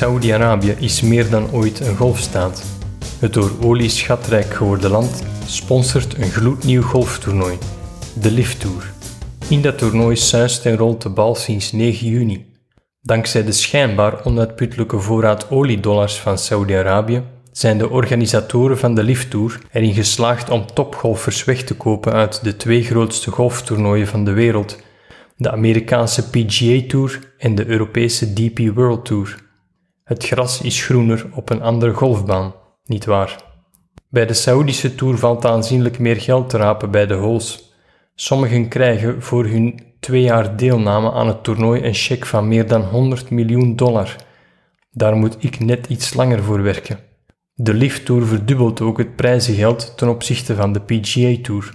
Saudi-Arabië is meer dan ooit een golfstaat. Het door olie schatrijk geworden land sponsort een gloednieuw golftoernooi, de Lift Tour. In dat toernooi suist en rolt de bal sinds 9 juni. Dankzij de schijnbaar onuitputtelijke voorraad oliedollars van Saudi-Arabië zijn de organisatoren van de Lift Tour erin geslaagd om topgolfers weg te kopen uit de twee grootste golftoernooien van de wereld, de Amerikaanse PGA Tour en de Europese DP World Tour. Het gras is groener op een andere golfbaan, niet waar? Bij de Saoedische Tour valt aanzienlijk meer geld te rapen bij de holes. Sommigen krijgen voor hun twee jaar deelname aan het toernooi een cheque van meer dan 100 miljoen dollar. Daar moet ik net iets langer voor werken. De Lift Tour verdubbelt ook het prijzengeld ten opzichte van de PGA Tour.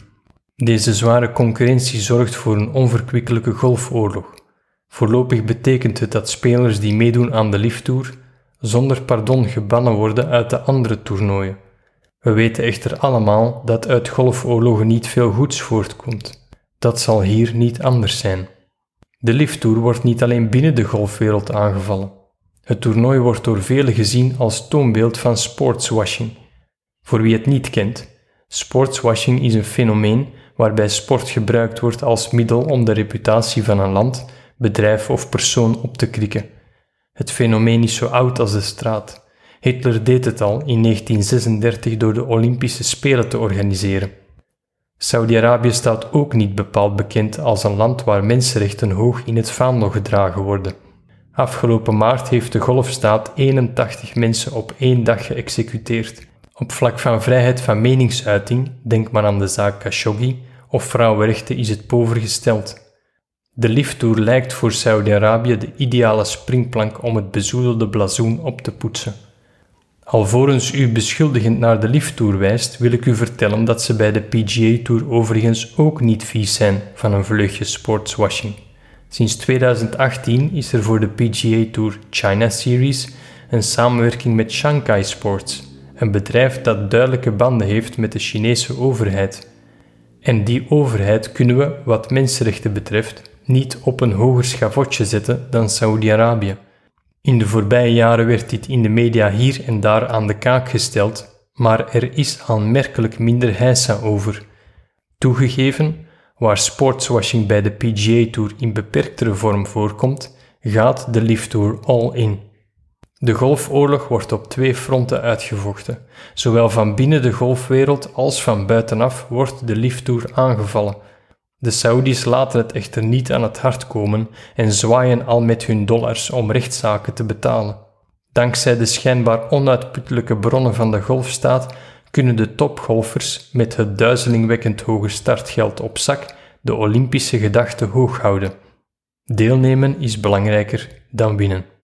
Deze zware concurrentie zorgt voor een onverkwikkelijke golfoorlog. Voorlopig betekent het dat spelers die meedoen aan de Lift Tour zonder pardon gebannen worden uit de andere toernooien. We weten echter allemaal dat uit golfoorlogen niet veel goeds voortkomt. Dat zal hier niet anders zijn. De Lift Tour wordt niet alleen binnen de golfwereld aangevallen. Het toernooi wordt door velen gezien als toonbeeld van sportswashing. Voor wie het niet kent, sportswashing is een fenomeen waarbij sport gebruikt wordt als middel om de reputatie van een land, bedrijf of persoon op te krikken. Het fenomeen is zo oud als de straat. Hitler deed het al in 1936 door de Olympische Spelen te organiseren. Saudi-Arabië staat ook niet bepaald bekend als een land waar mensenrechten hoog in het vaandel gedragen worden. Afgelopen maart heeft de golfstaat 81 mensen op één dag geëxecuteerd. Op vlak van vrijheid van meningsuiting, denk maar aan de zaak Khashoggi, of vrouwenrechten is het pover gesteld. De lifttour lijkt voor Saudi-Arabië de ideale springplank om het bezoedelde blazoen op te poetsen. Alvorens u beschuldigend naar de lifttour wijst, wil ik u vertellen dat ze bij de PGA Tour overigens ook niet vies zijn van een vleugje sportswashing. Sinds 2018 is er voor de PGA Tour China Series een samenwerking met Shanghai Sports, een bedrijf dat duidelijke banden heeft met de Chinese overheid. En die overheid kunnen we, wat mensenrechten betreft, niet op een hoger schavotje zetten dan Saudi-Arabië. In de voorbije jaren werd dit in de media hier en daar aan de kaak gesteld, maar er is aanmerkelijk minder heisa over. Toegegeven, waar sportswashing bij de PGA Tour in beperktere vorm voorkomt, gaat de Lift Tour all in. De golfoorlog wordt op twee fronten uitgevochten. Zowel van binnen de golfwereld als van buitenaf wordt de Lift Tour aangevallen. De Saudis laten het echter niet aan het hart komen en zwaaien al met hun dollars om rechtszaken te betalen. Dankzij de schijnbaar onuitputtelijke bronnen van de golfstaat kunnen de topgolfers met het duizelingwekkend hoge startgeld op zak de Olympische gedachte hoog houden. Deelnemen is belangrijker dan winnen.